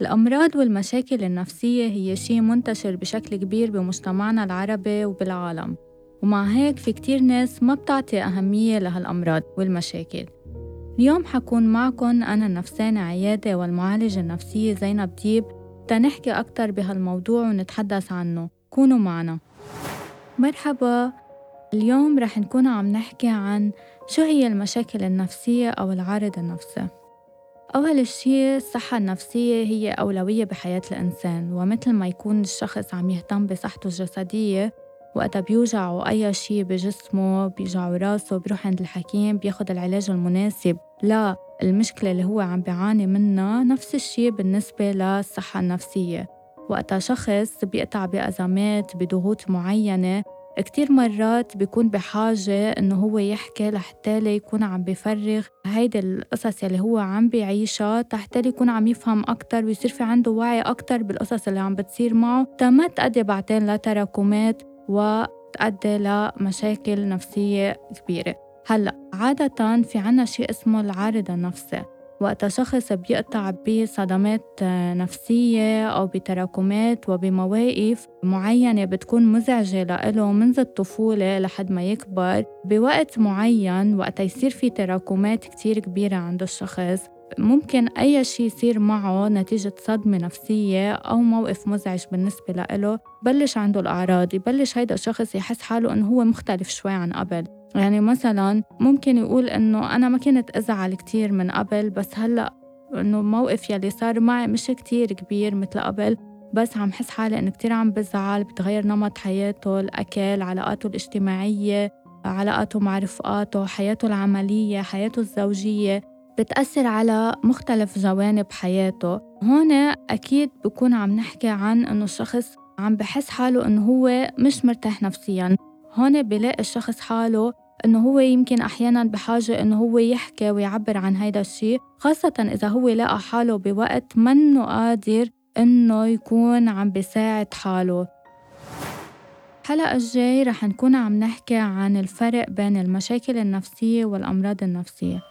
الأمراض والمشاكل النفسية هي شيء منتشر بشكل كبير بمجتمعنا العربي وبالعالم. ومع هيك في كتير ناس ما بتعطي أهمية لهالأمراض والمشاكل. اليوم حكون معكم أنا النفسانة عيادة والمعالجة النفسية زينب ديب تنحكي أكتر بهالموضوع ونتحدث عنه. كونوا معنا. مرحبا. اليوم رح نكون عم نحكي عن شو هي المشاكل النفسية أو العارض النفسي أول شيء الصحة النفسية هي أولوية بحياة الإنسان ومثل ما يكون الشخص عم يهتم بصحته الجسدية وقتها بيوجعه أي شيء بجسمه بيوجعه راسه بيروح عند الحكيم بياخد العلاج المناسب. للمشكلة اللي هو عم بيعاني منها نفس الشيء بالنسبة للصحة النفسية. وقتها شخص بيقطع بأزمات بضغوط معينة كتير مرات بيكون بحاجة إنه هو يحكي لحتى يكون عم بفرغ هيدي القصص اللي هو عم بيعيشها تحتى يكون عم يفهم أكتر ويصير في عنده وعي أكتر بالقصص اللي عم بتصير معه. تا ما تأدي بعدين لتراكمات وتؤدي لمشاكل نفسية كبيرة. هلأ عادة في عنا شيء اسمه العارض النفسي وقت شخص بيقطع بصدمات نفسية أو بتراكمات وبمواقف معينة بتكون مزعجة لإله منذ الطفولة لحد ما يكبر بوقت معين وقت يصير في تراكمات كتير كبيرة عند الشخص ممكن أي شيء يصير معه نتيجة صدمة نفسية أو موقف مزعج بالنسبة له بلش عنده الأعراض يبلش هيدا الشخص يحس حاله إنه هو مختلف شوي عن قبل. يعني مثلا ممكن يقول إنه أنا ما كنت أزعل كتير من قبل بس هلأ إنه الموقف يلي صار معي مش كتير كبير مثل قبل. بس عم حس حالي إنه كتير عم بزعل بتغير نمط حياته الأكل علاقاته الاجتماعية علاقاته مع رفقاته حياته العملية حياته الزوجية. بتأثر على مختلف جوانب حياته. هون أكيد بكون عم نحكي عن إنه الشخص عم بحس حاله إنه هو مش مرتاح نفسياً. هون بلاقي الشخص حاله إنه هو يمكن أحيانا بحاجة إنه هو يحكي ويعبر عن هيدا الشيء خاصة إذا هو لقى حاله بوقت منه قادر إنه يكون عم بيساعد حاله. الحلقة الجاي رح نكون عم نحكي عن الفرق بين المشاكل النفسية والأمراض النفسية.